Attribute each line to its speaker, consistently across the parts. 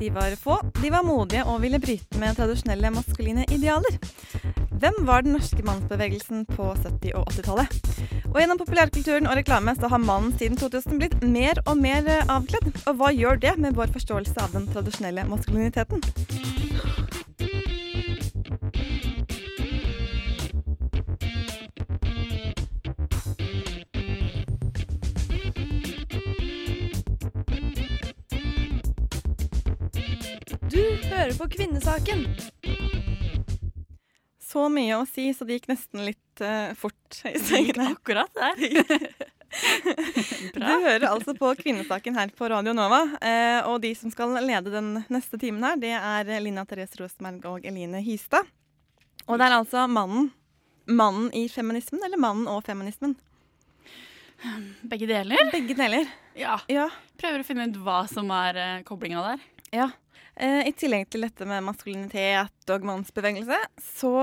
Speaker 1: De var få, de var modige og ville bryte med tradisjonelle maskuline idealer. Hvem var den norske mannsbevegelsen på 70- og 80-tallet? Og Gjennom populærkulturen og reklame så har mannen siden 2000 blitt mer og mer eh, avkledd. Og hva gjør det med vår forståelse av den tradisjonelle maskuliniteten? På Kvinnesaken. Så mye å si, så det gikk nesten litt uh, fort i svingene.
Speaker 2: Akkurat der.
Speaker 1: Du hører altså på Kvinnesaken her på Radio Nova. Uh, og de som skal lede den neste timen her, det er Lina Therese Rosenberg og Eline Hystad. Og det er altså mannen. Mannen i feminismen, eller mannen og feminismen?
Speaker 2: Begge deler.
Speaker 1: Begge deler.
Speaker 2: Ja.
Speaker 1: Ja.
Speaker 2: Prøver å finne ut hva som er uh, koblinga der.
Speaker 1: ja. Eh, I tillegg til dette med maskulinitet og mannsbevegelse, så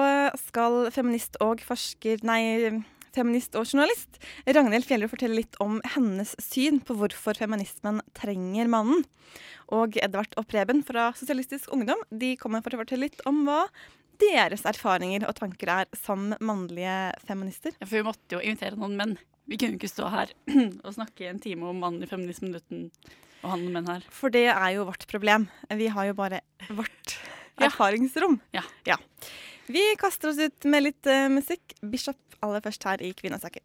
Speaker 1: skal feminist og forsker Nei, feminist og journalist Ragnhild Fjellrud fortelle litt om hennes syn på hvorfor feminismen trenger mannen. Og Edvard og Preben fra Sosialistisk Ungdom de kommer for å fortelle litt om hva deres erfaringer og tanker er som mannlige feminister.
Speaker 2: Ja, for vi måtte jo invitere noen menn. Vi kunne jo ikke stå her og snakke en time om mannen i feminismen uten å ha noen menn her.
Speaker 1: For det er jo vårt problem. Vi har jo bare vårt erfaringsrom.
Speaker 2: Ja.
Speaker 1: Vi kaster oss ut med litt uh, musikk. Bishop aller først her i Kvinnesaken.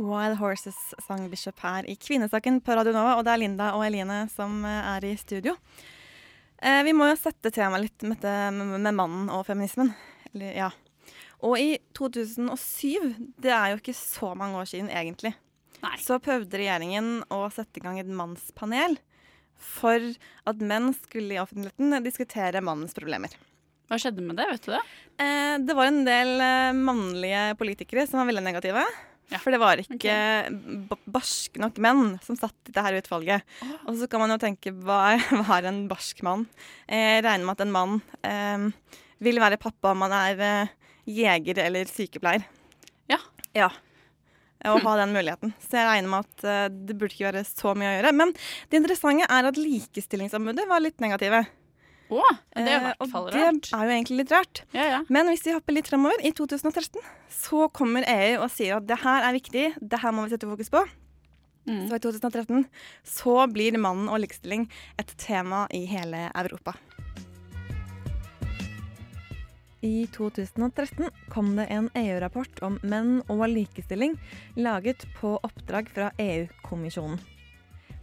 Speaker 1: Wild Horses sang Bishop her i Kvinnesaken på Radio Nova, og det er Linda og Eline som eh, er i studio. Eh, vi må jo sette temaet litt med, med mannen og feminismen. Eller, ja. Og i 2007, det er jo ikke så mange år siden egentlig,
Speaker 2: Nei.
Speaker 1: så prøvde regjeringen å sette i gang et mannspanel for at menn skulle i offentligheten diskutere mannens problemer.
Speaker 2: Hva skjedde med det, vet du det?
Speaker 1: Eh, det var en del eh, mannlige politikere som var veldig negative.
Speaker 2: Ja.
Speaker 1: For det var ikke okay. barske nok menn som satt i dette utvalget. Og så kan man jo tenke hva er, hva er en barsk mann? Eh, Jeg regner med at en mann eh, vil være pappa om han er eh, jeger eller sykepleier.
Speaker 2: Ja.
Speaker 1: Ja. Og ha den muligheten. Så jeg regner med at eh, det burde ikke være så mye å gjøre. Men det interessante er at Likestillingsombudet var litt negative.
Speaker 2: Å, det er i
Speaker 1: Eh,
Speaker 2: hvert fall
Speaker 1: det er jo egentlig litt rart.
Speaker 2: Ja, ja.
Speaker 1: Men hvis vi hopper litt fremover, i 2013, så kommer EU og sier at det her er viktig, det her må vi sette fokus på.
Speaker 2: Mm.
Speaker 1: Så i 2013 så blir mannen og likestilling et tema i hele Europa. I 2013 kom det en EU-rapport om menn og likestilling, laget på oppdrag fra EU-kommisjonen.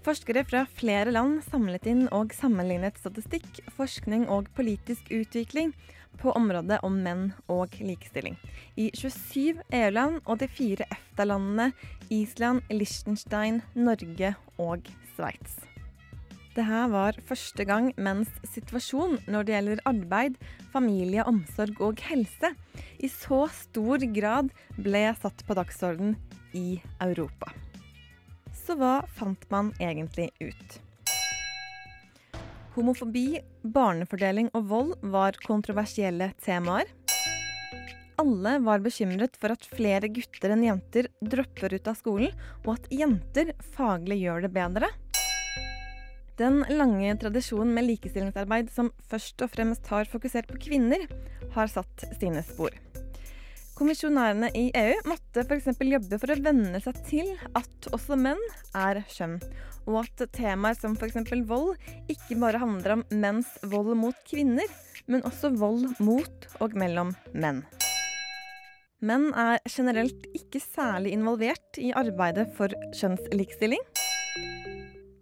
Speaker 1: Forskere fra flere land samlet inn og sammenlignet statistikk, forskning og politisk utvikling på området om menn og likestilling. I 27 EU-land og de fire EFTA-landene Island, Liechtenstein, Norge og Sveits. Dette var første gang menns situasjon når det gjelder arbeid, familie, omsorg og helse, i så stor grad ble satt på dagsorden i Europa. Så hva fant man egentlig ut? Homofobi, barnefordeling og vold var kontroversielle temaer. Alle var bekymret for at flere gutter enn jenter dropper ut av skolen, og at jenter faglig gjør det bedre. Den lange tradisjonen med likestillingsarbeid som først og fremst har fokusert på kvinner, har satt sine spor. Kommisjonærene i EU måtte f.eks. jobbe for å venne seg til at også menn er kjønn, og at temaer som f.eks. vold ikke bare handler om menns vold mot kvinner, men også vold mot og mellom menn. Menn er generelt ikke særlig involvert i arbeidet for kjønnslikestilling.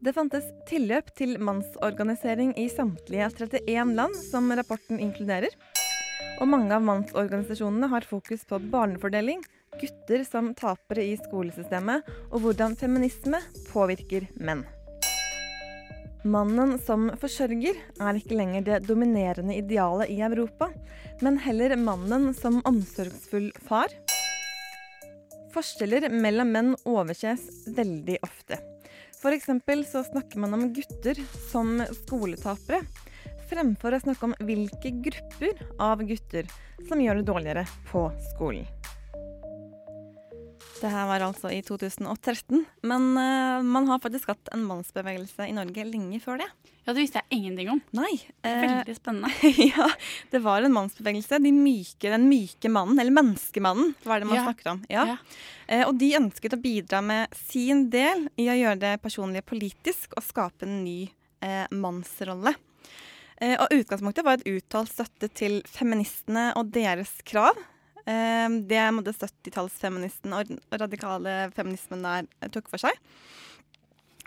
Speaker 1: Det fantes tilløp til mannsorganisering i samtlige 31 land som rapporten inkluderer. Og mange av mannsorganisasjonene har fokus på barnefordeling, gutter som tapere i skolesystemet, og hvordan feminisme påvirker menn. Mannen som forsørger er ikke lenger det dominerende idealet i Europa, men heller mannen som omsorgsfull far. Forskjeller mellom menn overses veldig ofte. F.eks. så snakker man om gutter som skoletapere, fremfor å snakke om hvilke grupper av gutter som gjør det dårligere på skolen. Det her var altså i 2013, men uh, man har faktisk hatt en mannsbevegelse i Norge lenge før det.
Speaker 2: Ja, Det visste jeg ingenting om.
Speaker 1: Nei. Uh,
Speaker 2: Veldig spennende.
Speaker 1: ja, det var en mannsbevegelse. De myke, den myke mannen, eller menneskemannen, hva er det man
Speaker 2: ja.
Speaker 1: snakker om. Ja.
Speaker 2: Ja.
Speaker 1: Uh, og de ønsket å bidra med sin del i å gjøre det personlige politisk og skape en ny mannsrolle. og utgangspunktet var et uttalt støtte til feministene og deres krav det måtte 70-tallsfeministen og radikale feminismen der tok for seg.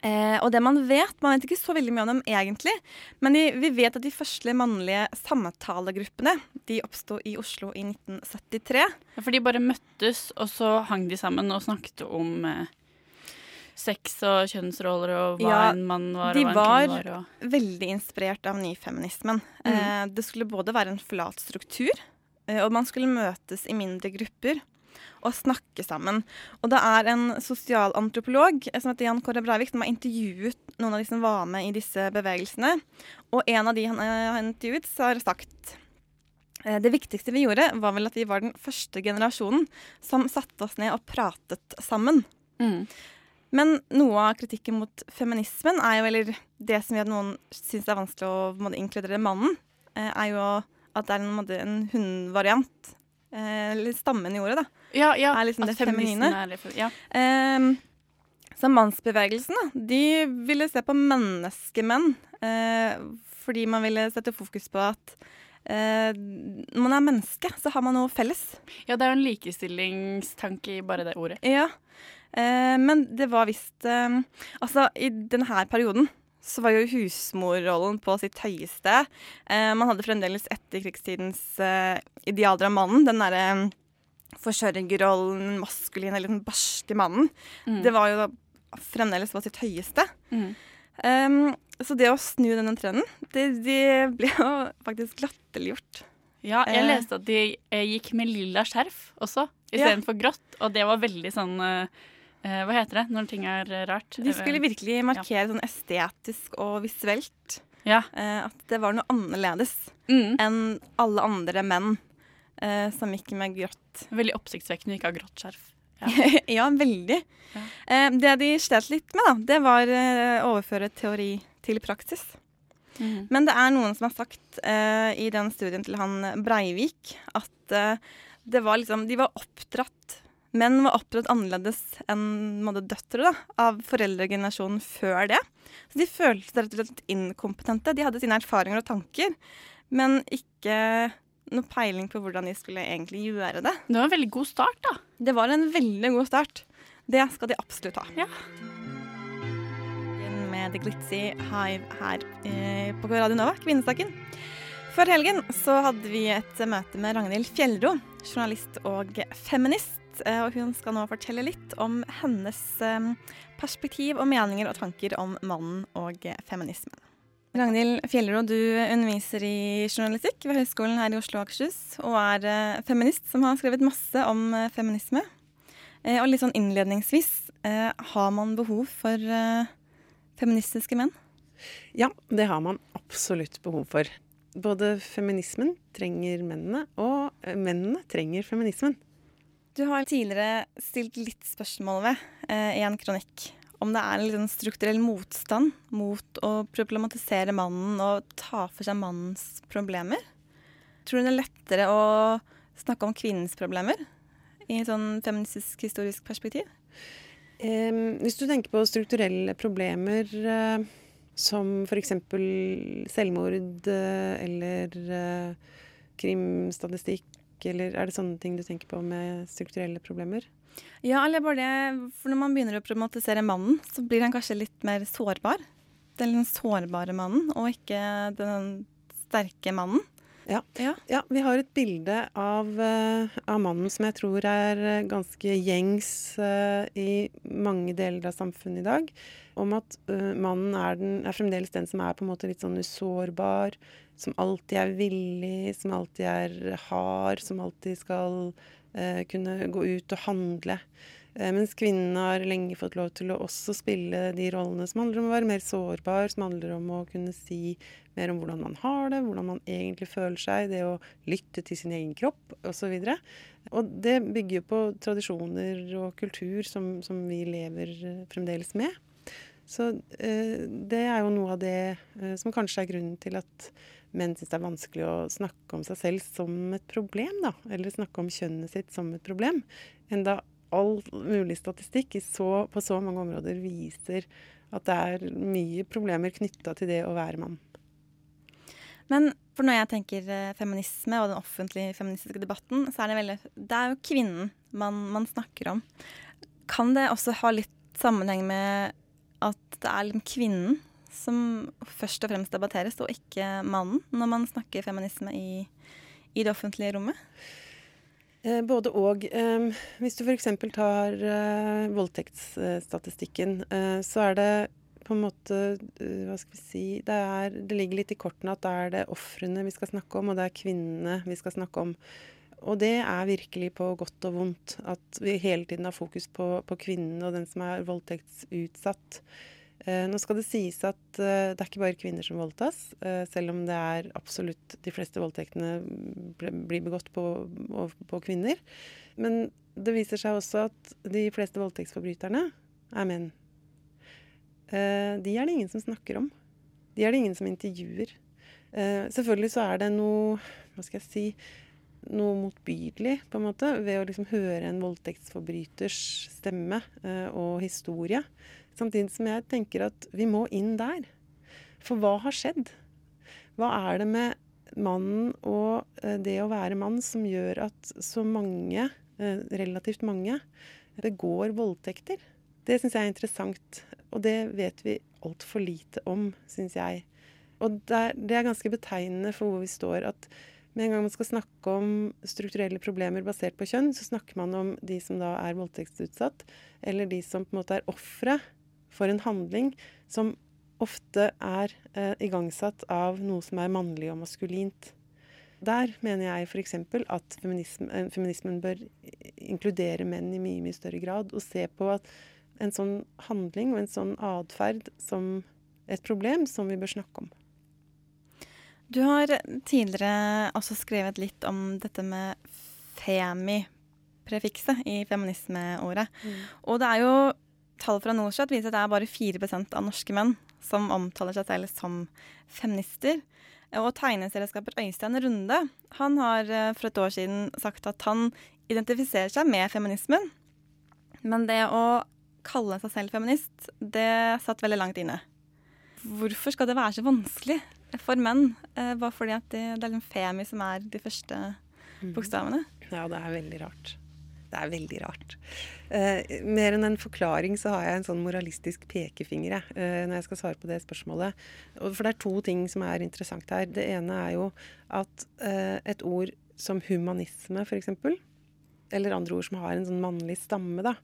Speaker 1: Eh, og det man vet, man vet ikke så veldig mye om dem egentlig, men de, vi vet at de første mannlige samtalegruppene de oppsto i Oslo i 1973.
Speaker 2: Ja, For de bare møttes, og så hang de sammen og snakket om eh, sex og kjønnsroller og hva
Speaker 1: Ja,
Speaker 2: en mann var og hva en kvinne
Speaker 1: var-
Speaker 2: De var.
Speaker 1: Veldig inspirert av nyfeminismen.
Speaker 2: Mm.
Speaker 1: Eh, det skulle både være en flat struktur, eh, og man skulle møtes i mindre grupper og snakke sammen. Og det er en sosialantropolog eh, som heter Jan Kåre Breivik som har intervjuet noen av de som var med i disse bevegelsene. Og en av de han eh, har intervjuet, har sagt eh, det viktigste vi gjorde, var vel at vi var den første generasjonen som satte oss ned og pratet sammen.
Speaker 2: Mm.
Speaker 1: Men noe av kritikken mot feminismen er jo, eller det som gjør at noen syns det er vanskelig å inkludere mannen, eh, er jo at det er en, måte, en hundvariant. Eh, eller stammen i ordet, da.
Speaker 2: Ja, ja.
Speaker 1: Er liksom det feminine.
Speaker 2: er det Ja.
Speaker 1: eh, så mannsbevegelsen, da, de ville se på menneskemenn. eh, fordi man ville sette fokus på at eh, når man er menneske, så har man noe felles.
Speaker 2: ja, det er jo en likestillingstanke i bare det ordet.
Speaker 1: Ja. Eh, men det var visst eh, Altså, i denne perioden så var jo husmorrollen på sitt høyeste. Eh, man hadde fremdeles etterkrigstidens eh, idealer av mannen. Den derre eh, forsørgerrollen, den maskuline, eller den barske mannen.
Speaker 2: Mm.
Speaker 1: Det var jo da fremdeles på sitt høyeste.
Speaker 2: Mm.
Speaker 1: Um, så det å snu denne trenden, det, det ble jo faktisk latterliggjort.
Speaker 2: Ja, jeg
Speaker 1: Eh.
Speaker 2: leste at de eh, gikk med lilla skjerf også,
Speaker 1: Ja.
Speaker 2: For grått. Og det var veldig sånn eh, Hva heter det når ting er eh, rart?
Speaker 1: De skulle virkelig markere sånn estetisk og visuelt
Speaker 2: Ja.
Speaker 1: eh, at det var noe annerledes
Speaker 2: Mm.
Speaker 1: enn alle andre menn eh, som gikk med grått.
Speaker 2: Veldig oppsiktsvekkende å ikke ha grått skjerf.
Speaker 1: ja, veldig.
Speaker 2: Ja.
Speaker 1: Eh, det de slet litt med, da, det var eh, å overføre teori til praksis.
Speaker 2: Mm.
Speaker 1: Men det er noen som har sagt eh, i den studien til han Breivik at eh, det var liksom De var oppdratt Menn var oppdratt annerledes enn døtre da, av foreldregenerasjonen før det. Så de følte seg rett og slett inkompetente. De hadde sine erfaringer og tanker, men ikke noe peiling på hvordan de skulle egentlig gjøre det.
Speaker 2: Det var en veldig god start, da.
Speaker 1: Det var en veldig god start. Det skal de absolutt ha.
Speaker 2: Ja.
Speaker 1: Med The Glitzy Hive her eh, på Radio Nova, Kvinnesaken. Før helgen så hadde vi et møte med Ragnhild Fjellro, journalist og feminist. Eh, Og hun skal nå fortelle litt om hennes eh, perspektiv og meninger og tanker om mannen og eh, feminismen. Ragnhild Fjellerud, du underviser i journalistikk ved Høgskolen her i Oslo og Akershus, og er feminist som har skrevet masse om feminisme. Eh, og litt sånn innledningsvis, eh, har man behov for feministiske menn?
Speaker 3: Ja, det har man absolutt behov for. Både feminismen trenger mennene, og mennene trenger feminismen.
Speaker 1: Du har tidligere stilt litt spørsmål ved eh, i en kronikk om det er en sånn strukturell motstand mot å problematisere mannen og ta for seg mannens problemer. Tror du det er lettere å snakke om kvinnens problemer i et sånn feministisk historisk perspektiv?
Speaker 3: Eh, hvis du tenker på strukturelle problemer eh, som f.eks. selvmord eh, eller eh, krimstatistikk, eller er det sånne ting du tenker på med strukturelle problemer?
Speaker 1: Ja, eller bare det For når man begynner å problematisere mannen, så blir han kanskje litt mer sårbar. Den sårbare mannen, og ikke den sterke mannen.
Speaker 3: Ja.
Speaker 1: Ja.
Speaker 3: Ja, vi har et bilde av, eh, av mannen som jeg tror er eh, ganske gjengs uh, i mange deler av samfunnet i dag. Om at uh, mannen er, den, er fremdeles den som er på en måte litt sånn usårbar. Som alltid er villig, som alltid er hard, som alltid skal uh, kunne gå ut og handle. Eh, mens kvinnene har lenge fått lov til å også spille de rollene som handler om å være mer sårbar, som handler om å kunne si mer om hvordan man har det, hvordan man egentlig føler seg, det å lytte til sin egen kropp osv. Og, og det bygger jo på tradisjoner og kultur som, som vi lever eh, fremdeles med. Så eh, det er jo noe av det eh, som kanskje er grunnen til at menn syns det er vanskelig å snakke om seg selv som et problem, da. Eller snakke om kjønnet sitt som et problem. Enda all mulig statistikk så, på så mange områder viser at det er mye problemer knytta til det å være mann.
Speaker 1: Men for når jeg tenker eh, feminisme og den offentlige feministiske debatten, så er det veldig Det er jo kvinnen man, man snakker om. Kan det også ha litt sammenheng med at det er liksom kvinnen som først og fremst debatteres, og ikke mannen, når man snakker feminisme i, i det offentlige rommet?
Speaker 3: Eh, både og. Hvis du f.eks. tar eh, voldtektsstatistikken, eh, så er det på en måte Hva skal vi si det, er, det ligger litt i kortene at da er det ofrene vi skal snakke om, og det er kvinnene vi skal snakke om. Og det er virkelig på godt og vondt. At vi hele tiden har fokus på, på kvinnen og den som er voldtektsutsatt. Eh, nå skal det sies at eh, det er ikke bare kvinner som voldtas, eh, selv om det er absolutt de fleste voldtektene blir begått på, på, kvinner. Men det viser seg også at de fleste voldtektsforbryterne er menn. De er det ingen som snakker om. De er det ingen som intervjuer. Selvfølgelig så er det noe Hva skal jeg si noe motbydelig, på en måte, ved å liksom høre en voldtektsforbryters stemme eh, og historie. Samtidig som jeg tenker at vi må inn der. For hva har skjedd? Hva er det med mannen og eh, det å være mann som gjør at så mange, eh, relativt mange, begår voldtekter? Det syns jeg er interessant. Og det vet vi altfor lite om, syns jeg. Og det er ganske betegnende for hvor vi står. at med en gang man skal snakke om strukturelle problemer basert på kjønn, så snakker man om de som da er voldtektsutsatt, eller de som på en måte er ofre for en handling som ofte er eh, igangsatt av noe som er mannlig og maskulint. Der mener jeg f.eks. at feminism, eh, feminismen bør inkludere menn i mye, mye større grad, og se på at en sånn handling og en sånn atferd som et problem som vi bør snakke om.
Speaker 1: Du har tidligere også skrevet litt om dette med femi-prefikset i feminismeordet.
Speaker 3: Mm.
Speaker 1: Og det er jo tall fra Norstat viser at det er bare 4% av norske menn som omtaler seg selv som feminister. Og tegneselskaper Øystein Runde han har eh, for et år siden sagt at han identifiserer seg med feminismen. Men det å kalle seg selv feminist, det satt veldig langt inne. Hvorfor skal det være så vanskelig for menn? Eh, bare fordi at det, det er en femi som er de første bokstavene?
Speaker 3: Ja, det er veldig rart. Det er veldig rart. Eh, mer enn en forklaring så har jeg en sånn moralistisk pekefinger eh, når jeg skal svare på det spørsmålet. For det er to ting som er interessant her. Det ene er jo at eh, et ord som humanisme, f.eks., eller andre ord som har en sånn mannlig stamme, da,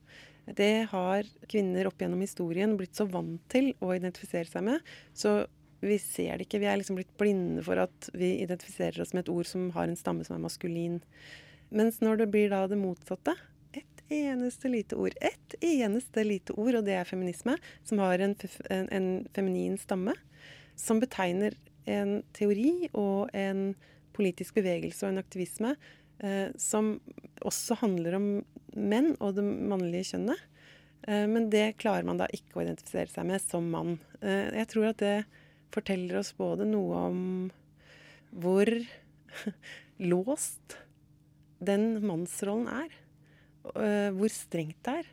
Speaker 3: det har kvinner opp gjennom historien blitt så vant til å identifisere seg med. Så vi ser det ikke. Vi er liksom blitt blinde for at vi identifiserer oss med et ord som har en stamme som er maskulin. Mens når det blir da det motsatte, ett eneste lite ord, ett eneste lite ord, og det er feminisme, som har en, en, en feminin stamme, som betegner en teori og en politisk bevegelse og en aktivisme eh, som også handler om menn og det mannlige kjønnet. Eh, men det klarer man da ikke å identifisere seg med som mann. Eh, jeg tror at det forteller oss både noe om hvor låst den mannsrollen er. Uh, hvor strengt det er.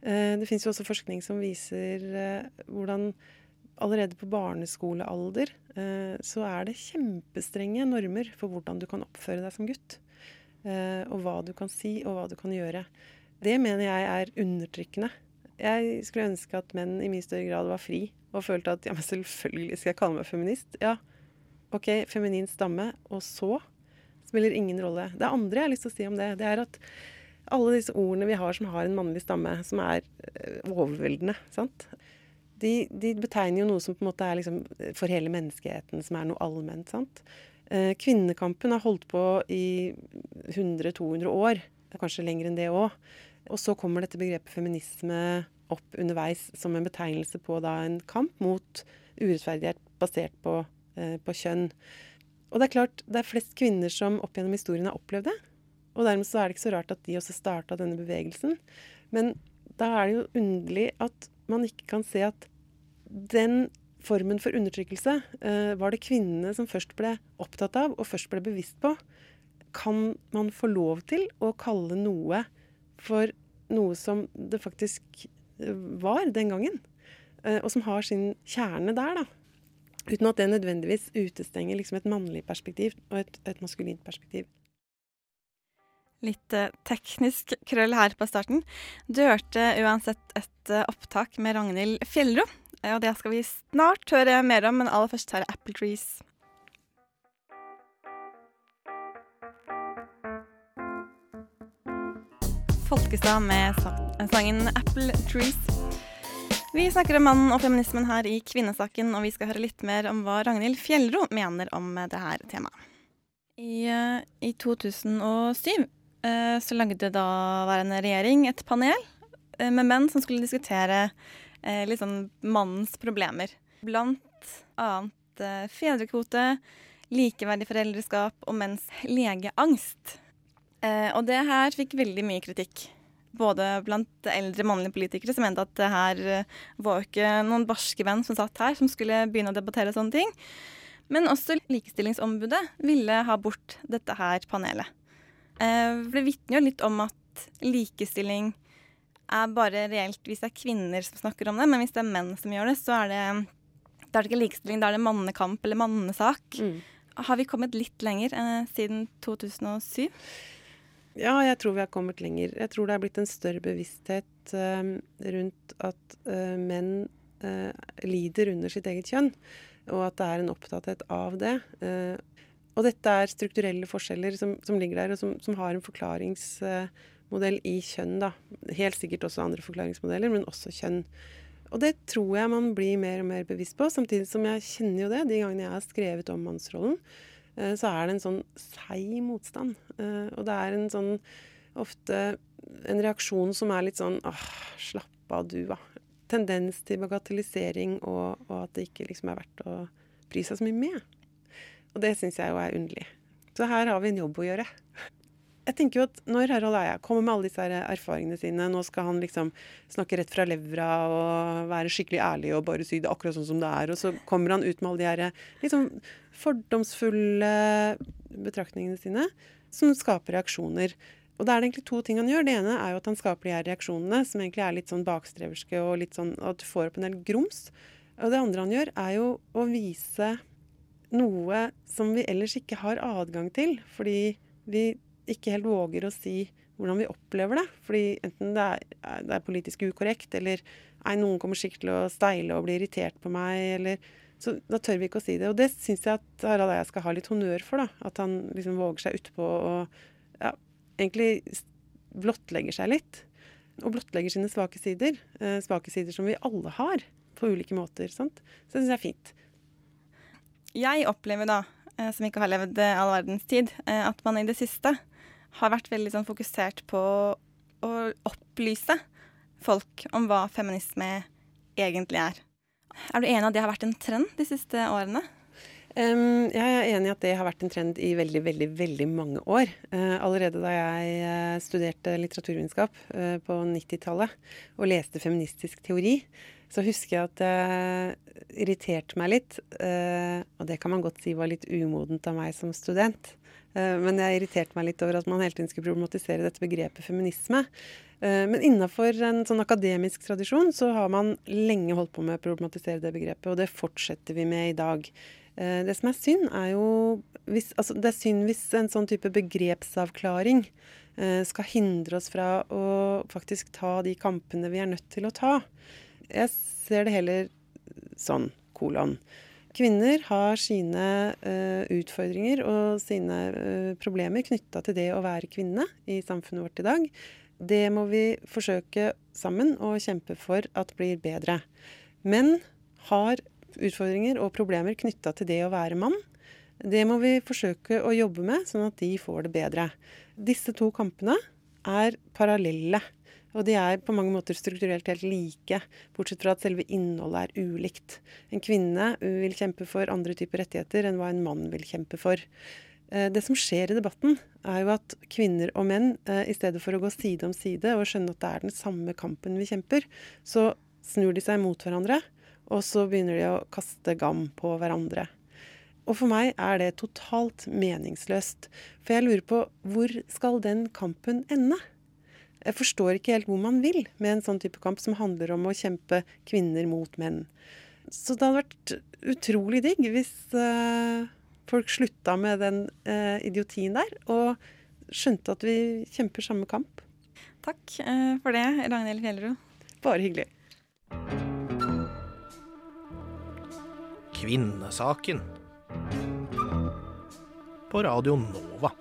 Speaker 3: Uh, det fins også forskning som viser uh, hvordan allerede på barneskolealder så er det kjempestrenge normer for hvordan du kan oppføre deg som gutt. og hva du kan si, og hva du kan gjøre. Det mener jeg er undertrykkende. Jeg skulle ønske at menn i mye større grad var fri og følte at ja, men selvfølgelig skal jeg kalle meg feminist. Ja, OK, feminin stamme, og så spiller ingen rolle. Det andre jeg har lyst til å si om det, det er at alle disse ordene vi har som har en mannlig stamme, som er øh, overveldende, sant? De, de betegner jo noe som på en måte er liksom for hele menneskeheten, som er noe allment. sant? Eh, kvinnekampen har holdt på i 100-200 år, kanskje lenger enn det òg. Og så kommer dette begrepet feminisme opp underveis som en betegnelse på da en kamp mot urettferdighet basert på, eh, på kjønn. Og det er klart, det er flest kvinner som opp gjennom historien har opplevd det. Og dermed så er det ikke så rart at de også starta denne bevegelsen. Men da er det jo underlig at man ikke kan se at den formen for undertrykkelse eh, var det kvinnene som først ble opptatt av og først ble bevisst på. Kan man få lov til å kalle noe for noe som det faktisk eh, var den gangen? Eh, og som har sin kjerne der, da. Uten at det nødvendigvis utestenger liksom et mannlig perspektiv og et, et maskulint perspektiv.
Speaker 1: Litt eh, teknisk krøll her på starten. Du hørte uansett et eh, opptak med Ragnhild Fjellro. eh, Og det skal vi snart høre mer om, men aller først her er Apple Trees. Folkestad med sangen Apple Trees. Vi snakker om mannen og feminismen her i Kvinnesaken, og vi skal høre litt mer om hva Ragnhild Fjellro mener om eh, det her temaet. I, eh, i 2007 eh, så lagde daværende regjering et panel med menn som skulle diskutere litt sånn mannens problemer. Blant annet fedrekvote, likeverdig foreldreskap og menns legeangst. Og det her fikk veldig mye kritikk. Både blant eldre mannlige politikere som mente at det her eh, var jo ikke noen barske menn som satt her, som skulle begynne å debattere sånne ting. Men også Likestillingsombudet ville ha bort dette her panelet. Eh, det vitner jo litt om at likestilling er bare reelt hvis det er kvinner som snakker om det, men hvis det er menn som gjør det, så er det, det er ikke likestilling, da er det mannekamp eller mannesak.
Speaker 3: Mm.
Speaker 1: Har vi kommet litt lenger eh, siden 2007?
Speaker 3: Ja, jeg tror vi har kommet lenger. Jeg tror det er blitt en større bevissthet eh, rundt at eh, menn eh, lider under sitt eget kjønn, og at det er en opptatthet av det. Eh, og dette er strukturelle forskjeller som, som ligger der, og som, som har en forklaringsmodell i kjønn. da. Helt sikkert også andre forklaringsmodeller, men også kjønn. Og det tror jeg man blir mer og mer bevisst på, samtidig som jeg kjenner jo det de gangene jeg har skrevet om mannsrollen så er det en sånn seig motstand. Eh, Og det er en sånn ofte en reaksjon som er litt sånn åh, slapp av du, da. Tendens til bagatellisering og, og at det ikke liksom er verdt å bry seg så mye med. Og det syns jeg jo er underlig. Så her har vi en jobb å gjøre. Jeg tenker jo at Når Harald Eia kommer med alle disse erfaringene sine, nå skal han liksom snakke rett fra levra og være skikkelig ærlig og bare si det akkurat sånn som det er, og så kommer han ut med alle de her sånn fordomsfulle betraktningene sine, som skaper reaksjoner. Og da er det egentlig to ting han gjør. Det ene er jo at han skaper de her reaksjonene, som egentlig er litt sånn bakstreverske og litt sånn at du får opp en del grums. Og det andre han gjør, er jo å vise noe som vi ellers ikke har adgang til, fordi vi ikke helt våger å si hvordan vi opplever det. Fordi enten det er, det er politisk ukorrekt, eller nei, noen kommer sikkert til å steile og bli irritert på meg, eller Så da tør vi ikke å si det. Og det syns jeg at Harald Eia skal ha litt honnør for, da. At han liksom våger seg utpå og ja, egentlig blottlegger seg litt. Og blottlegger sine svake sider. Eh, svake sider som vi alle har, på ulike måter. sant? Så det syns jeg er fint.
Speaker 1: Jeg opplever da, eh, som ikke har levd eh, all verdens tid, eh, at man i det siste har vært veldig sånn fokusert på å opplyse folk om hva feminisme egentlig er. Er du enig at det har vært en trend de siste årene?
Speaker 3: Um, jeg er enig i at det har vært en trend i veldig, veldig veldig mange år. Uh, allerede da jeg eh, studerte litteraturvitenskap uh, på 90-tallet og leste feministisk teori, så husker jeg at det irriterte meg litt. Uh, og det kan man godt si var litt umodent av meg som student. Eh, men jeg irriterte meg litt over at man hele tiden skulle problematisere dette begrepet feminisme. Eh, Men innafor en sånn akademisk tradisjon så har man lenge holdt på med å problematisere det begrepet, og det fortsetter vi med i dag. Eh, Det som er synd, er jo hvis, altså Det er synd hvis en sånn type begrepsavklaring skal hindre oss fra å faktisk ta de kampene vi er nødt til å ta. Jeg ser det heller sånn, kolon. Kvinner har sine uh, utfordringer og sine uh, problemer knytta til det å være kvinne i samfunnet vårt i dag. Det må vi forsøke sammen å kjempe for at blir bedre. Menn har utfordringer og problemer knytta til det å være mann. Det må vi forsøke å jobbe med, sånn at de får det bedre. Disse to kampene er parallelle. Og de er på mange måter strukturelt helt like, bortsett fra at selve innholdet er ulikt. En kvinne vil kjempe for andre typer rettigheter enn hva en mann vil kjempe for. Eh, det som skjer i debatten, er jo at kvinner og menn, eh, i stedet for å gå side om side og skjønne at det er den samme kampen vi kjemper, så snur de seg mot hverandre, og så begynner de å kaste gam på hverandre. Og for meg er det totalt meningsløst. For jeg lurer på hvor skal den kampen ende? Jeg forstår ikke helt hvor man vil med en sånn type kamp som handler om å kjempe kvinner mot menn. Så det hadde vært utrolig digg hvis uh, folk slutta med den uh, idiotien der, og skjønte at vi kjemper samme kamp.
Speaker 1: Takk uh, for det, Ragnhild Fjellerud.
Speaker 3: Bare hyggelig.
Speaker 4: Kvinnesaken på Radio Nova.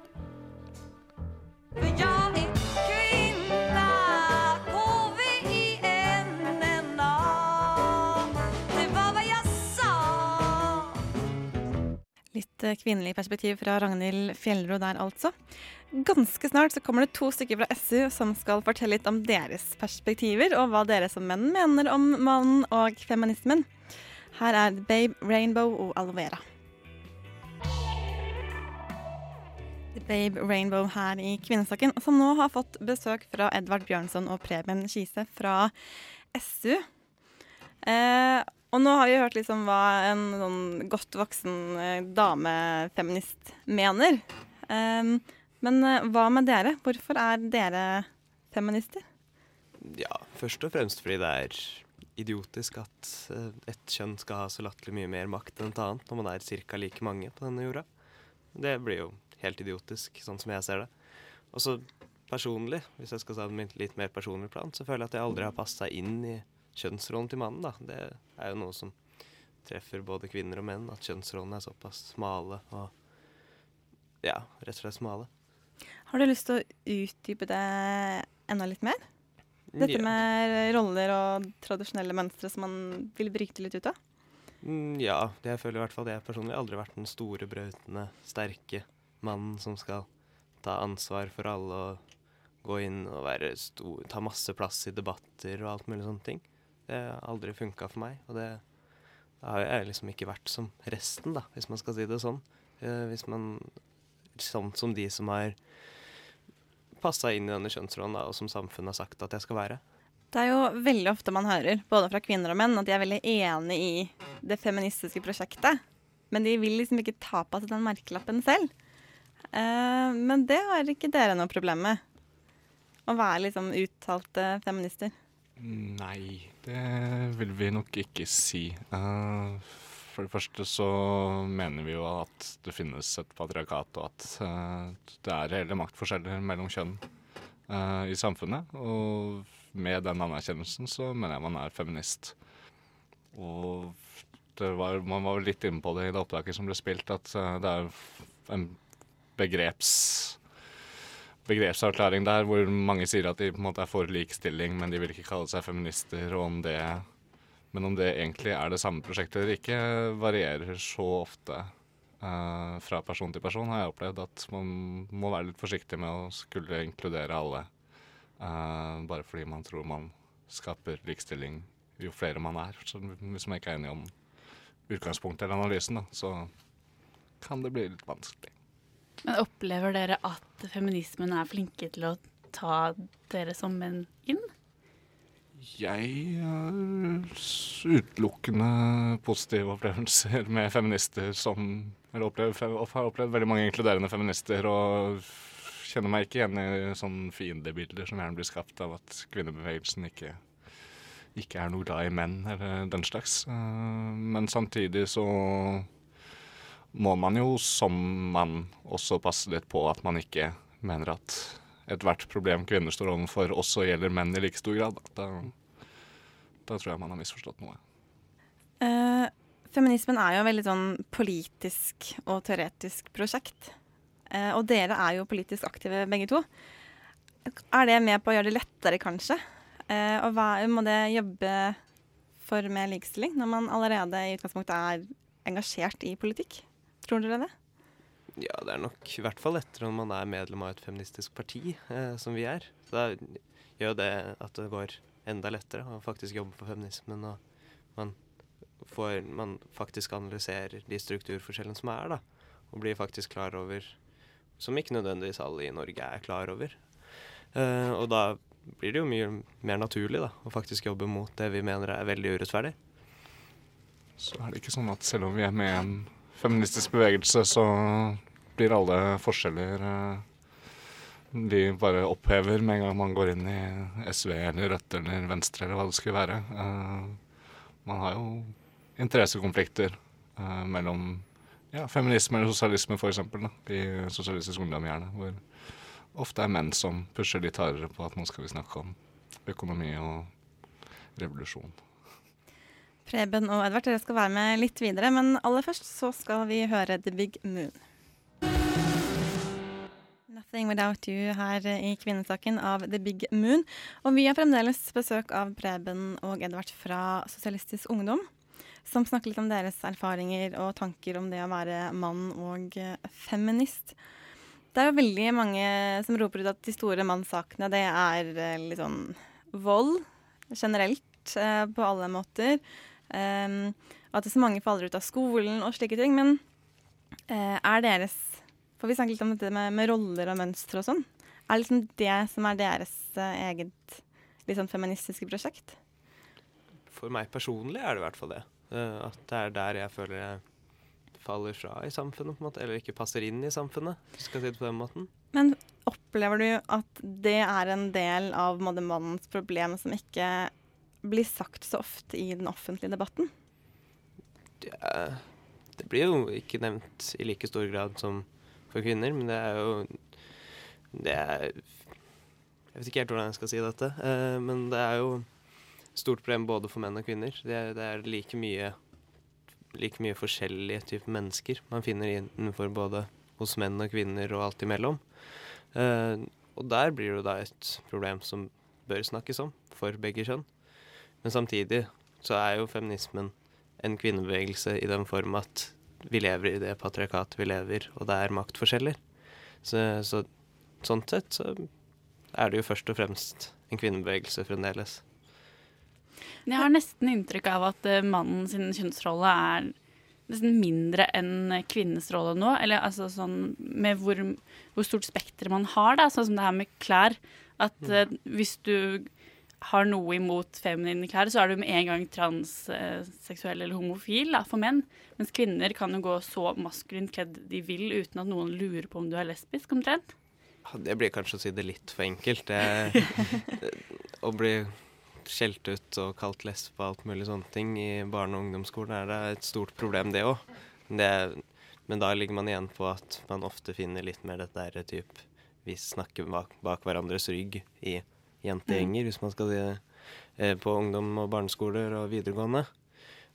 Speaker 1: Kvinnelig perspektiv fra Ragnhild Fjellro der, altså. Ganske snart så kommer det to stykker fra SU som skal fortelle litt om deres perspektiver, og hva dere som menn mener om mannen og feminismen. Her er Babe Rainbow og Alvera. Babe Rainbow her i Kvinnesaken, som nå har fått besøk fra Edvard Bjørnson og Preben Kise fra SU. Eh, og nå har vi hørt liksom hva en sånn godt voksen eh, damefeminist mener. Um, men eh, hva med dere? Hvorfor er dere feminister?
Speaker 5: Ja, først og fremst fordi det er idiotisk at uh, ett kjønn skal ha så latterlig mye mer makt enn et annet når man er ca. like mange på denne jorda. Det blir jo helt idiotisk, sånn som jeg ser det. Og så personlig, hvis jeg skal ta det litt mer personlig plan, så føler jeg at jeg aldri har passa inn i kjønnsrollen til mannen. da. Det er jo noe som treffer både kvinner og menn, at kjønnsrollene er såpass smale og ja, rett og slett smale.
Speaker 1: Har du lyst til å utdype det enda litt mer? Dette med roller og tradisjonelle mønstre som man vil bryte litt ut av?
Speaker 5: Mm, ja, det jeg føler i hvert fall jeg personlig aldri vært den store, brautende, sterke mannen som skal ta ansvar for alle og gå inn og stor, ta masse plass i debatter og alt mulig sånne ting. Det har aldri funka for meg. Og det, det har jeg liksom ikke vært som resten, da, hvis man skal si det sånn. Eh, hvis man Sånn som de som har passa inn i denne kjønnsrollen, da, og som samfunnet har sagt at jeg skal være.
Speaker 1: Det er jo veldig ofte man hører, både fra kvinner og menn, at de er veldig enig i det feministiske prosjektet. Men de vil liksom ikke ta på seg den merkelappen selv. Eh, men det har ikke dere noe problem med? Å være liksom uttalte feminister?
Speaker 6: Nei, det vil vi nok ikke si. Uh, for det første så mener vi jo at det finnes et patriarkat, og at uh, det er reelle maktforskjeller mellom kjønn uh, i samfunnet. Og med den anerkjennelsen så mener jeg man er feminist. Og var, man var litt inne på det i det opptaket som ble spilt, at det er en begreps begrepsavklaring der hvor mange sier at de på en måte er for likestilling, men de vil ikke kalle seg feminister. og om det, Men om det egentlig er det samme prosjektet eller ikke, varierer så ofte uh, fra person til person, har jeg opplevd. At man må være litt forsiktig med å skulle inkludere alle. Uh, bare fordi man tror man skaper likestilling jo flere man er. Så hvis man ikke er enig om utgangspunktet eller analysen, da, så kan det bli litt vanskelig.
Speaker 2: Men opplever dere at feminismen er flinke til å ta dere som menn inn?
Speaker 6: Jeg har utelukkende positive opplevelser med feminister som Eller opplever, har opplevd veldig mange inkluderende feminister og kjenner meg ikke igjen i sånne fiendebilder som gjerne blir skapt av at kvinnebevegelsen ikke, ikke er noe glad i menn eller den slags. Eh, men samtidig så må man jo som mann også passe litt på at man ikke mener at ethvert problem kvinner står overfor, også gjelder menn i like stor grad. Da, da tror jeg man har misforstått noe.
Speaker 1: Uh, Feminismen er jo et veldig sånn politisk og teoretisk prosjekt. Eh, og dere er jo politisk aktive begge to. Er det med på å gjøre det lettere, kanskje? Eh, og hva må det jobbe for mer likestilling, når man allerede i utgangspunktet er engasjert i politikk? Tror dere det?
Speaker 5: Ja, det er nok i hvert fall lettere når man er medlem av et feministisk parti, eh, som vi er. Så da gjør det at det går enda lettere å faktisk jobbe for feminismen, og man, får, man faktisk analyserer de strukturforskjellene som er, da. Og blir faktisk klar over Som ikke nødvendigvis alle i Norge er klar over. Eh, og da blir det jo mye mer naturlig da, å faktisk jobbe mot det vi mener er veldig urettferdig.
Speaker 6: Så er det ikke sånn at selv om vi er med i en feministisk bevegelse, så blir alle forskjeller eh, De bare opphever med en gang man går inn i SV eller Rødt eller Venstre eller hva det skulle være. Eh, man har jo interessekonflikter eh, mellom ja, feminisme eller sosialisme, f.eks. I Sosialistisk Ungdom, gjerne. Hvor ofte er menn som pusher litt hardere på at nå skal vi snakke om økonomi og revolusjon.
Speaker 1: Preben og Edvard, dere skal være med litt videre, men aller først så skal vi høre The Big Moon. Nothing Without You her i Kvinnesaken av The Big Moon. Og vi har fremdeles besøk av Preben og Edvard fra Sosialistisk Ungdom, som snakker litt om deres erfaringer og tanker om det å være mann og feminist. Det er jo veldig mange som roper ut at de store mannssakene, det er litt sånn vold generelt eh, på alle måter. Um, at så mange faller ut av skolen og slike ting. Men uh, er deres For vi snakker litt om dette med, med roller og mønstre og sånn. Er det liksom det som er deres uh, eget liksom feministiske prosjekt?
Speaker 5: For meg personlig er det i hvert fall det. Uh, at det er der jeg føler jeg faller fra i samfunnet, på en måte. Eller ikke passer inn i samfunnet, hvis du skal si det på den måten.
Speaker 1: Men opplever du at det er en del av mannens problem som ikke blir sagt så ofte i den offentlige debatten?
Speaker 5: Det, det, blir jo ikke nevnt i like stor grad som for kvinner, men det er jo Det er Jeg vet ikke helt hvordan jeg skal si dette, eh, men det er jo stort problem både for menn og kvinner. Det er, det er like mye like mye forskjellige typer mennesker man finner innenfor både hos menn og kvinner og alt imellom. Uh, og der blir det da et problem som bør snakkes om for begge kjønn. Men samtidig så er jo feminismen en kvinnebevegelse i den form at vi lever i det patriarkatet vi lever, og det er maktforskjeller. Så, så sånn sett så er det jo først og fremst en kvinnebevegelse fremdeles.
Speaker 2: Jeg har nesten inntrykk av at uh, mannen sin kjønnsrolle er nesten mindre enn kvinnens rolle nå. Eller altså sånn med hvor, hvor stort spekter man har, da. Sånn som det her med klær. At mm. hvis du har noe imot feminine klær, så er du med en gang transseksuell eller homofil da, for menn. Mens kvinner kan jo gå så maskulint kledd de vil uten at noen lurer på om du er lesbisk, omtrent.
Speaker 5: Det blir kanskje å si det litt for enkelt. Det, å bli skjelt ut og kalt lesbe og alt mulig sånne ting i barne- og ungdomsskolen er det et stort problem, det òg. Men da ligger man igjen på at man ofte finner litt mer dette derre type Vi snakker bak, bak hverandres rygg i jentegjenger, hvis man skal si det, eh, på ungdom- og barneskoler og videregående.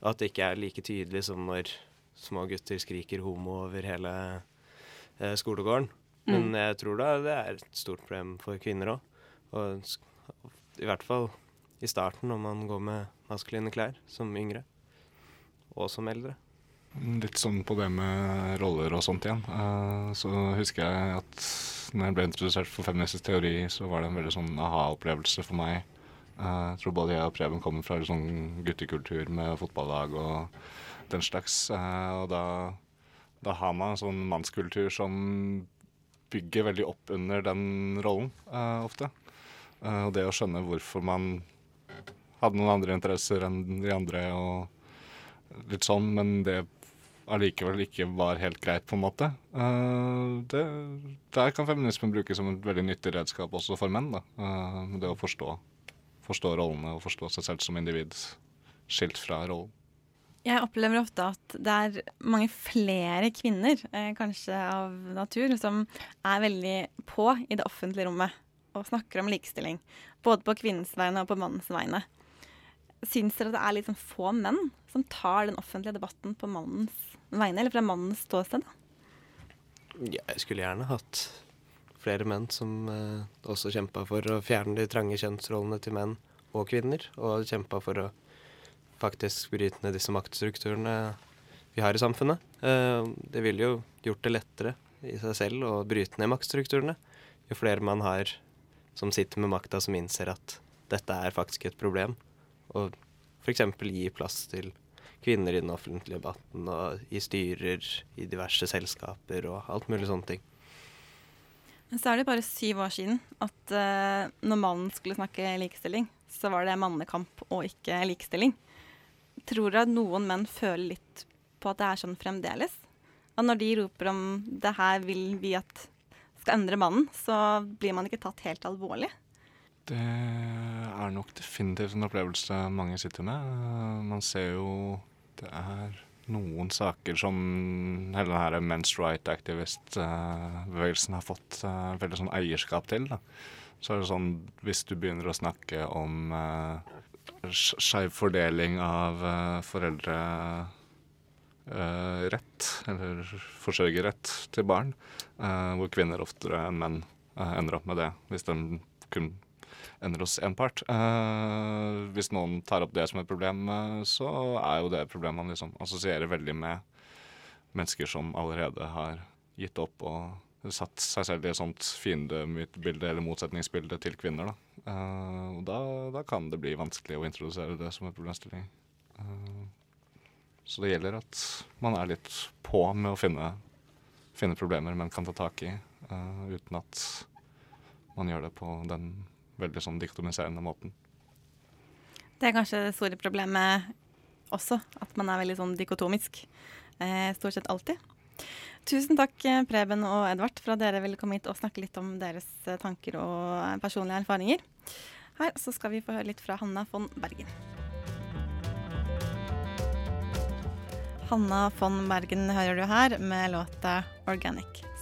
Speaker 5: Og at det ikke er like tydelig som når små gutter skriker homo over hele eh, skolegården. Men mm. jeg tror da det er et stort problem for kvinner òg. Og i hvert fall i starten når man går med maskuline klær som yngre. Og som eldre.
Speaker 6: Litt sånn på det med roller og sånt igjen. Uh, så husker jeg at når jeg ble introdusert for feministisk teori, så var det en veldig sånn aha-opplevelse for meg. Uh, jeg tror både jeg og Preben kommer fra en sånn guttekultur med fotballag og den slags. Uh, og da, da, har man en sånn mannskultur som bygger veldig opp under den rollen, ofte. og det å skjønne hvorfor man hadde noen andre interesser enn de andre og litt sånn, men det allikevel ikke var helt greit, på en måte. Uh, det, der kan feminismen brukes som et veldig nyttig redskap også for menn. da. Uh, det å forstå, forstå, rollene og forstå seg selv som individ, skilt fra rollen.
Speaker 1: Jeg opplever ofte at det er mange flere kvinner, eh, kanskje av natur, som er veldig på i det offentlige rommet og snakker om likestilling. Både på kvinnens vegne og på mannens vegne. Syns dere det er litt sånn få menn som tar den offentlige debatten på mannens vegne, eller fra mannens ståsted?
Speaker 5: Jeg skulle gjerne hatt flere menn som eh, også kjempa for å fjerne de trange kjønnsrollene til menn og kvinner, og kjempa for å faktisk bryte ned disse maktstrukturene vi har i samfunnet. Eh, det ville jo gjort det lettere i seg selv å bryte ned maktstrukturene. Jo flere man har som sitter med makta, som innser at dette er faktisk et problem, og f.eks. gi plass til kvinner i den offentlige debatten og i styrer i diverse selskaper og alt mulig sånne ting.
Speaker 1: Men så er det bare syv år siden at uh, når mannen skulle snakke likestilling, så var det mannekamp og ikke likestilling. Tror du at noen menn føler litt på at det er sånn fremdeles? Og når de roper om det her vil vi at skal endre mannen, så blir man ikke tatt helt alvorlig?
Speaker 6: Det er nok definitivt en opplevelse mange sitter med. Man ser jo det er noen saker som hele denne men's right activist-bevegelsen har fått uh, veldig sånn eierskap til. Da. Så er det sånn hvis du begynner å snakke om uh, skeiv fordeling av uh, foreldre uh, rett, eller forsørgerrett til barn, hvor kvinner oftere enn menn ender opp med det hvis de kun ender hos én part. Uh, hvis noen tar opp det som et problem, uh, så er jo det et problem man liksom assosierer veldig med mennesker som allerede har gitt opp og satt seg selv i et sånt fiendemytbilde eller motsetningsbilde til kvinner. Da. Uh, og da, da, kan det bli vanskelig å introdusere det som en problemstilling. så det gjelder at man er litt på med å finne, finne problemer man kan ta tak i, uten at man gjør det på den veldig sånn diktomiserende måten.
Speaker 1: Det er kanskje det store problemet også, at man er veldig sånn dikotomisk. Eh, stort sett alltid. Tusen takk, Preben og Edvard, for at dere ville komme hit og snakke litt om deres eh, tanker og eh, personlige erfaringer. Her så skal vi få høre litt fra Hanna von Bergen. Hanna von Bergen hører du her med låta 'Organic'.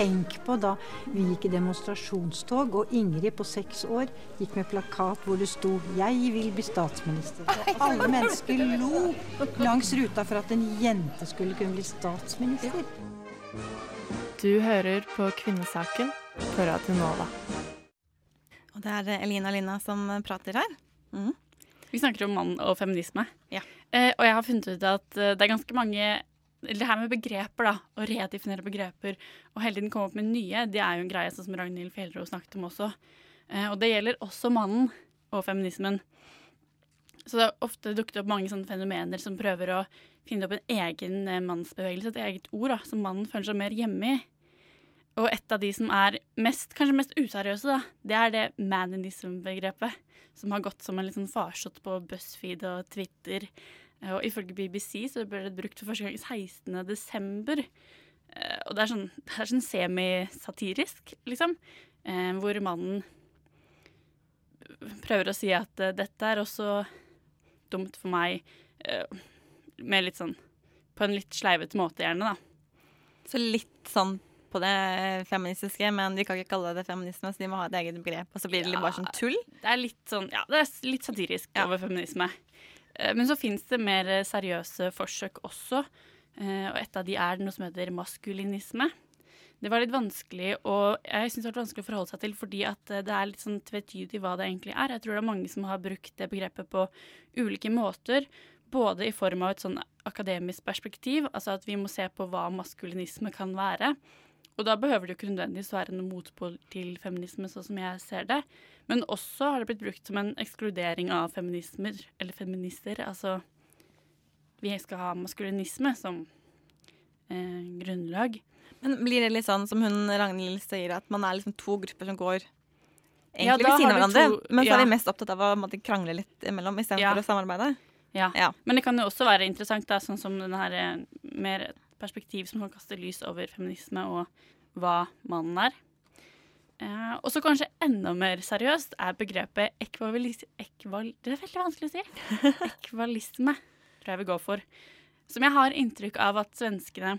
Speaker 7: Tenk på da vi gikk i demonstrasjonstog, og Ingrid på seks år gikk med plakat hvor det sto 'Jeg vil bli statsminister'. Og alle mennesker lo langs ruta for at en jente skulle kunne bli statsminister.
Speaker 1: Du hører på Kvinnesaken på Radio Nova. Og det er Elina Linna som prater her. Mm.
Speaker 2: Vi snakker om mann og feminisme.
Speaker 1: Ja.
Speaker 2: Eh, og jeg har funnet ut at eh, det er ganske mange det her med begreper, da, å redefinere begreper og hele tiden komme opp med nye, det er jo en greie sånn som Ragnhild Fjellro snakket om også. Eh, og det gjelder også mannen og feminismen. Så det har ofte dukket opp mange sånne fenomener som prøver å finne opp en egen eh, mannsbevegelse, et eget ord, da, som mannen føler seg mer hjemme i. Og et av de som er mest, kanskje mest useriøse, da, det er det manism-begrepet. Som har gått som en litt sånn farsott på BuzzFeed og Twitter. Eh, og ifølge BBC så ble det brukt for første gang 16. desember. Eh, og det er sånn, det er sånn semisatirisk, liksom. Eh, hvor mannen prøver å si at dette er også dumt for meg, med litt sånn På en litt sleivete måte, gjerne, da.
Speaker 1: Så litt sånn på det feministiske, men de kan ikke kalle det feminisme, så de må ha et eget begrep. Og så blir det litt bare sånn tull?
Speaker 2: Det er litt sånn, ja, det er litt satirisk ja. over feminisme. Eh, men så fins det mer seriøse forsøk også, eh, og et av de er noe som heter maskulinisme. Det var litt vanskelig og jeg synes det var vanskelig å forholde seg til, fordi eh, det er litt sånn tvetydig hva det egentlig er. Jeg tror det er mange som har brukt det begrepet på ulike måter. Både i form av et sånn akademisk perspektiv, altså at vi må se på hva maskulinisme kan være. Og da behøver det jo ikke nødvendigvis være noen motpol til feminisme, sånn som jeg ser det. Men også har det blitt brukt som en ekskludering av feminismer, eller feminister. Altså vi skal ha maskulinisme som eh, grunnlag.
Speaker 1: Men blir det litt sånn som hun Ragnhild sier, at man er liksom to grupper som går egentlig ja, ved siden av hverandre, to, men så er de mest opptatt av å måtte, krangle litt imellom istedenfor ja. For å samarbeide?
Speaker 2: Ja. ja. Men det kan jo også være interessant, da, sånn som den her eh, mer perspektiv som kan kaste lys over feminisme og hva mannen er. Eh, og så kanskje enda mer seriøst er begrepet ekvalis... Ekval, det er veldig vanskelig å si. Ekvalisme tror jeg vi går for. Som jeg har inntrykk av at svenskene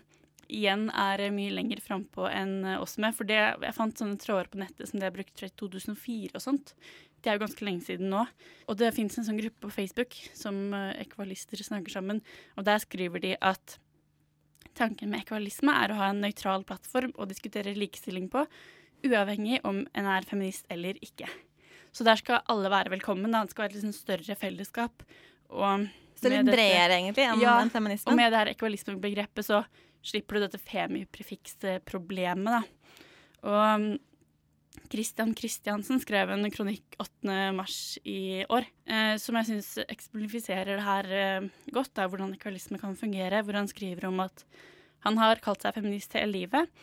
Speaker 2: igjen er mye lenger frampå enn oss med. For det, jeg fant sånne tråder på nettet som de har brukt fra 2004 og sånt. Det er jo ganske lenge siden nå. Og det fins en sånn gruppe på Facebook som eh, ekvalister snakker sammen, og der skriver de at tanken med ekvalisme er å ha en nøytral plattform å diskutere likestilling på, uavhengig om en er feminist eller ikke. Så der skal alle være velkommen. Da. Det skal være et liksom større fellesskap. Og
Speaker 1: Så litt bredere, egentlig, enn
Speaker 2: ja,
Speaker 1: en feminismen.
Speaker 2: Og med det her ekvalismebegrepet så slipper du dette femiprefiksproblemet, da. Og Christian Christiansen skrev en kronikk 8. mars i år eh, som jeg syns eksemplifiserer det her eh, godt, da, hvordan ekvalisme kan fungere. Hvor han skriver om at han har kalt seg feminist hele livet,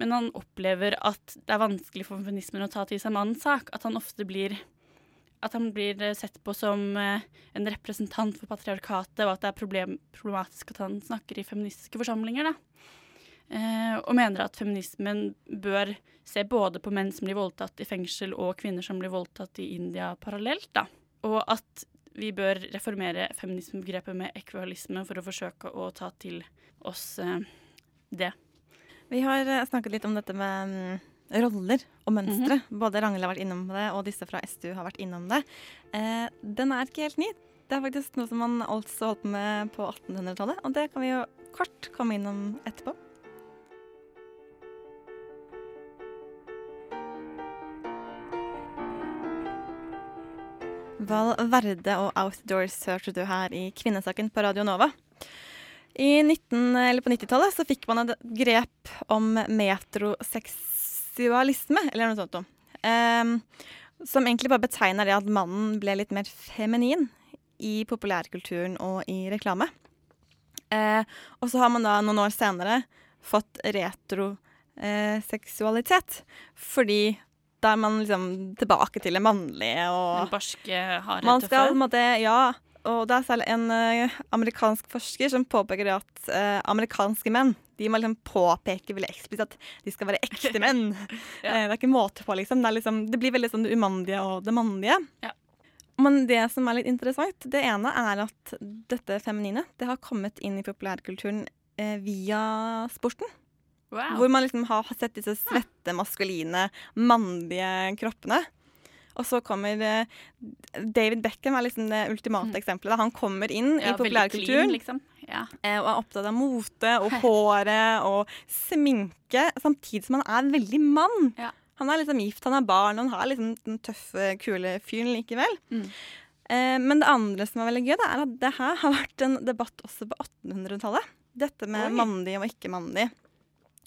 Speaker 2: men han opplever at det er vanskelig for feminismen å ta til seg mannens sak. At han ofte blir han blir eh, sett på som eh, en representant for patriarkatet, og at det er problem, problematisk at han snakker i feministiske forsamlinger. Da. Eh, og mener at feminismen bør se både på menn som blir voldtatt i fengsel, og kvinner som blir voldtatt i India parallelt. Da. Og at vi bør reformere feminismebegrepet med ekvalisme for å forsøke å ta til oss eh, det.
Speaker 1: Vi har eh, snakket litt om dette med mm, roller og mønstre. Både Ragnhild har vært innom det, og disse fra STU har vært innom det. Eh, den er ikke helt ny. Det er faktisk noe som man altså holdt på med på 1800-tallet, og det kan vi jo kort komme innom etterpå. Val Verde og Outdoors hørte du her i Kvinnesaken på Radio Nova. I 19, eller på 90-tallet så fikk man et grep om metroseksualisme, eller noe sånt. Ehm, som egentlig bare betegner det at mannen ble litt mer feminin i populærkulturen og i reklame. Uh, og så har man da noen år senere fått retroseksualitet, fordi da er man liksom tilbake til det mannlige og
Speaker 2: Den barske, harde,
Speaker 1: man skal
Speaker 2: tøffe.
Speaker 1: Måtte, ja. Og det er særlig en uh, amerikansk forsker som påpeker at uh, amerikanske menn de må liksom påpeke veldig eksplisitt at de skal være ekte menn. Eh, det er ikke måte på, liksom. Det, liksom. det blir veldig sånn det umandige og det mannlige. Men det som er litt interessant, det ene er at dette feminine det har kommet inn i populærkulturen via sporten. Hvor man liksom har sett disse svette, maskuline, mannlige kroppene. Og så kommer eh, David Beckham er liksom det ultimate eksempelet. Han kommer inn
Speaker 2: Ja,
Speaker 1: i populærkulturen
Speaker 2: liksom. Ja.
Speaker 1: eh, og er opptatt av mote og håret og sminke, samtidig som han er veldig mann. Han er liksom gift, han har barn, og han har liksom den tøffe, kule fyren likevel. Eh, men det andre som er veldig gøy, det er at det her har vært en debatt også på 1800-tallet. Dette med
Speaker 2: Oi.
Speaker 1: mannlig og ikke mannlig.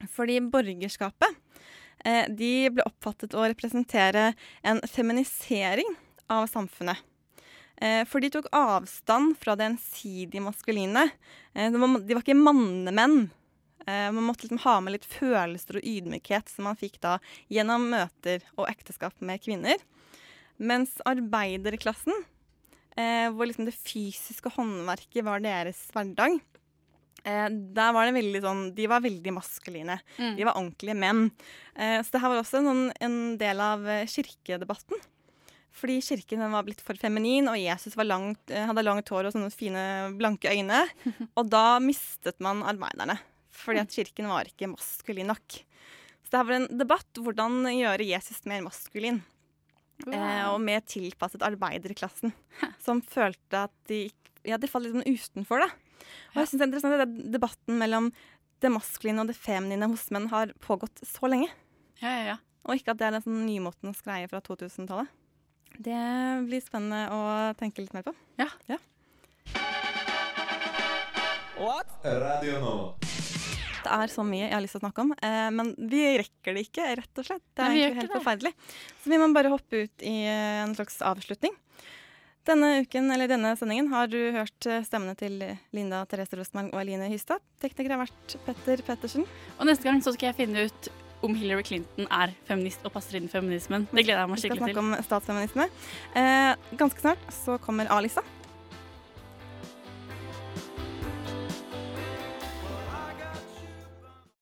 Speaker 1: Fordi borgerskapet eh, de ble oppfattet å representere en feminisering av samfunnet. Eh, for de tok avstand fra det ensidige maskuline. Eh, de, var, ikke mannemenn. Man måtte liksom ha med litt følelser og ydmykhet som man fikk da gjennom møter og ekteskap med kvinner. Mens arbeiderklassen, hvor liksom det fysiske håndverket var deres hverdag, eh, der var det veldig sånn De var veldig maskuline.
Speaker 2: Mm.
Speaker 1: De var ordentlige menn. Eh, så det her var også en, en del av eh, kirkedebatten. Fordi kirken den var blitt for feminin, og Jesus var langt, eh, hadde langt hår og sånne fine, blanke øyne. Og da mistet man arbeiderne. Fordi at kirken var ikke maskulin nok. Så det her var en debatt hvordan gjøre Jesus mer maskulin. Eh, og mer tilpasset arbeiderklassen. Som følte at de, ja, de falt litt sånn utenfor det. Og jeg synes det er interessant at debatten mellom det maskuline og det feminine hos menn har pågått så lenge.
Speaker 2: Ja, ja, ja.
Speaker 1: Og ikke at det er en sånn nymotens greie fra 2000-tallet. Det blir spennende å tenke litt mer på.
Speaker 2: Ja.
Speaker 8: Radio nå.
Speaker 1: Det er så mye jeg har lyst til å snakke om, eh, men vi rekker det ikke, rett og slett. Det er
Speaker 2: Nei,
Speaker 1: egentlig helt
Speaker 2: det.
Speaker 1: forferdelig. Så vi må bare hoppe ut i eh, en slags avslutning. Denne uken, eller denne sendingen har du hørt eh, stemmene til Linda Therese Rosenberg og Aline Hystad. Tekniker har vært Petter Pettersen.
Speaker 2: Og neste gang så skal jeg finne ut om Hillary Clinton er feminist og passer inn i feminismen. Det gleder jeg meg skikkelig til.
Speaker 1: Vi skal snakke
Speaker 2: til.
Speaker 1: om statsfeminisme. Eh, ganske snart så kommer Alisa.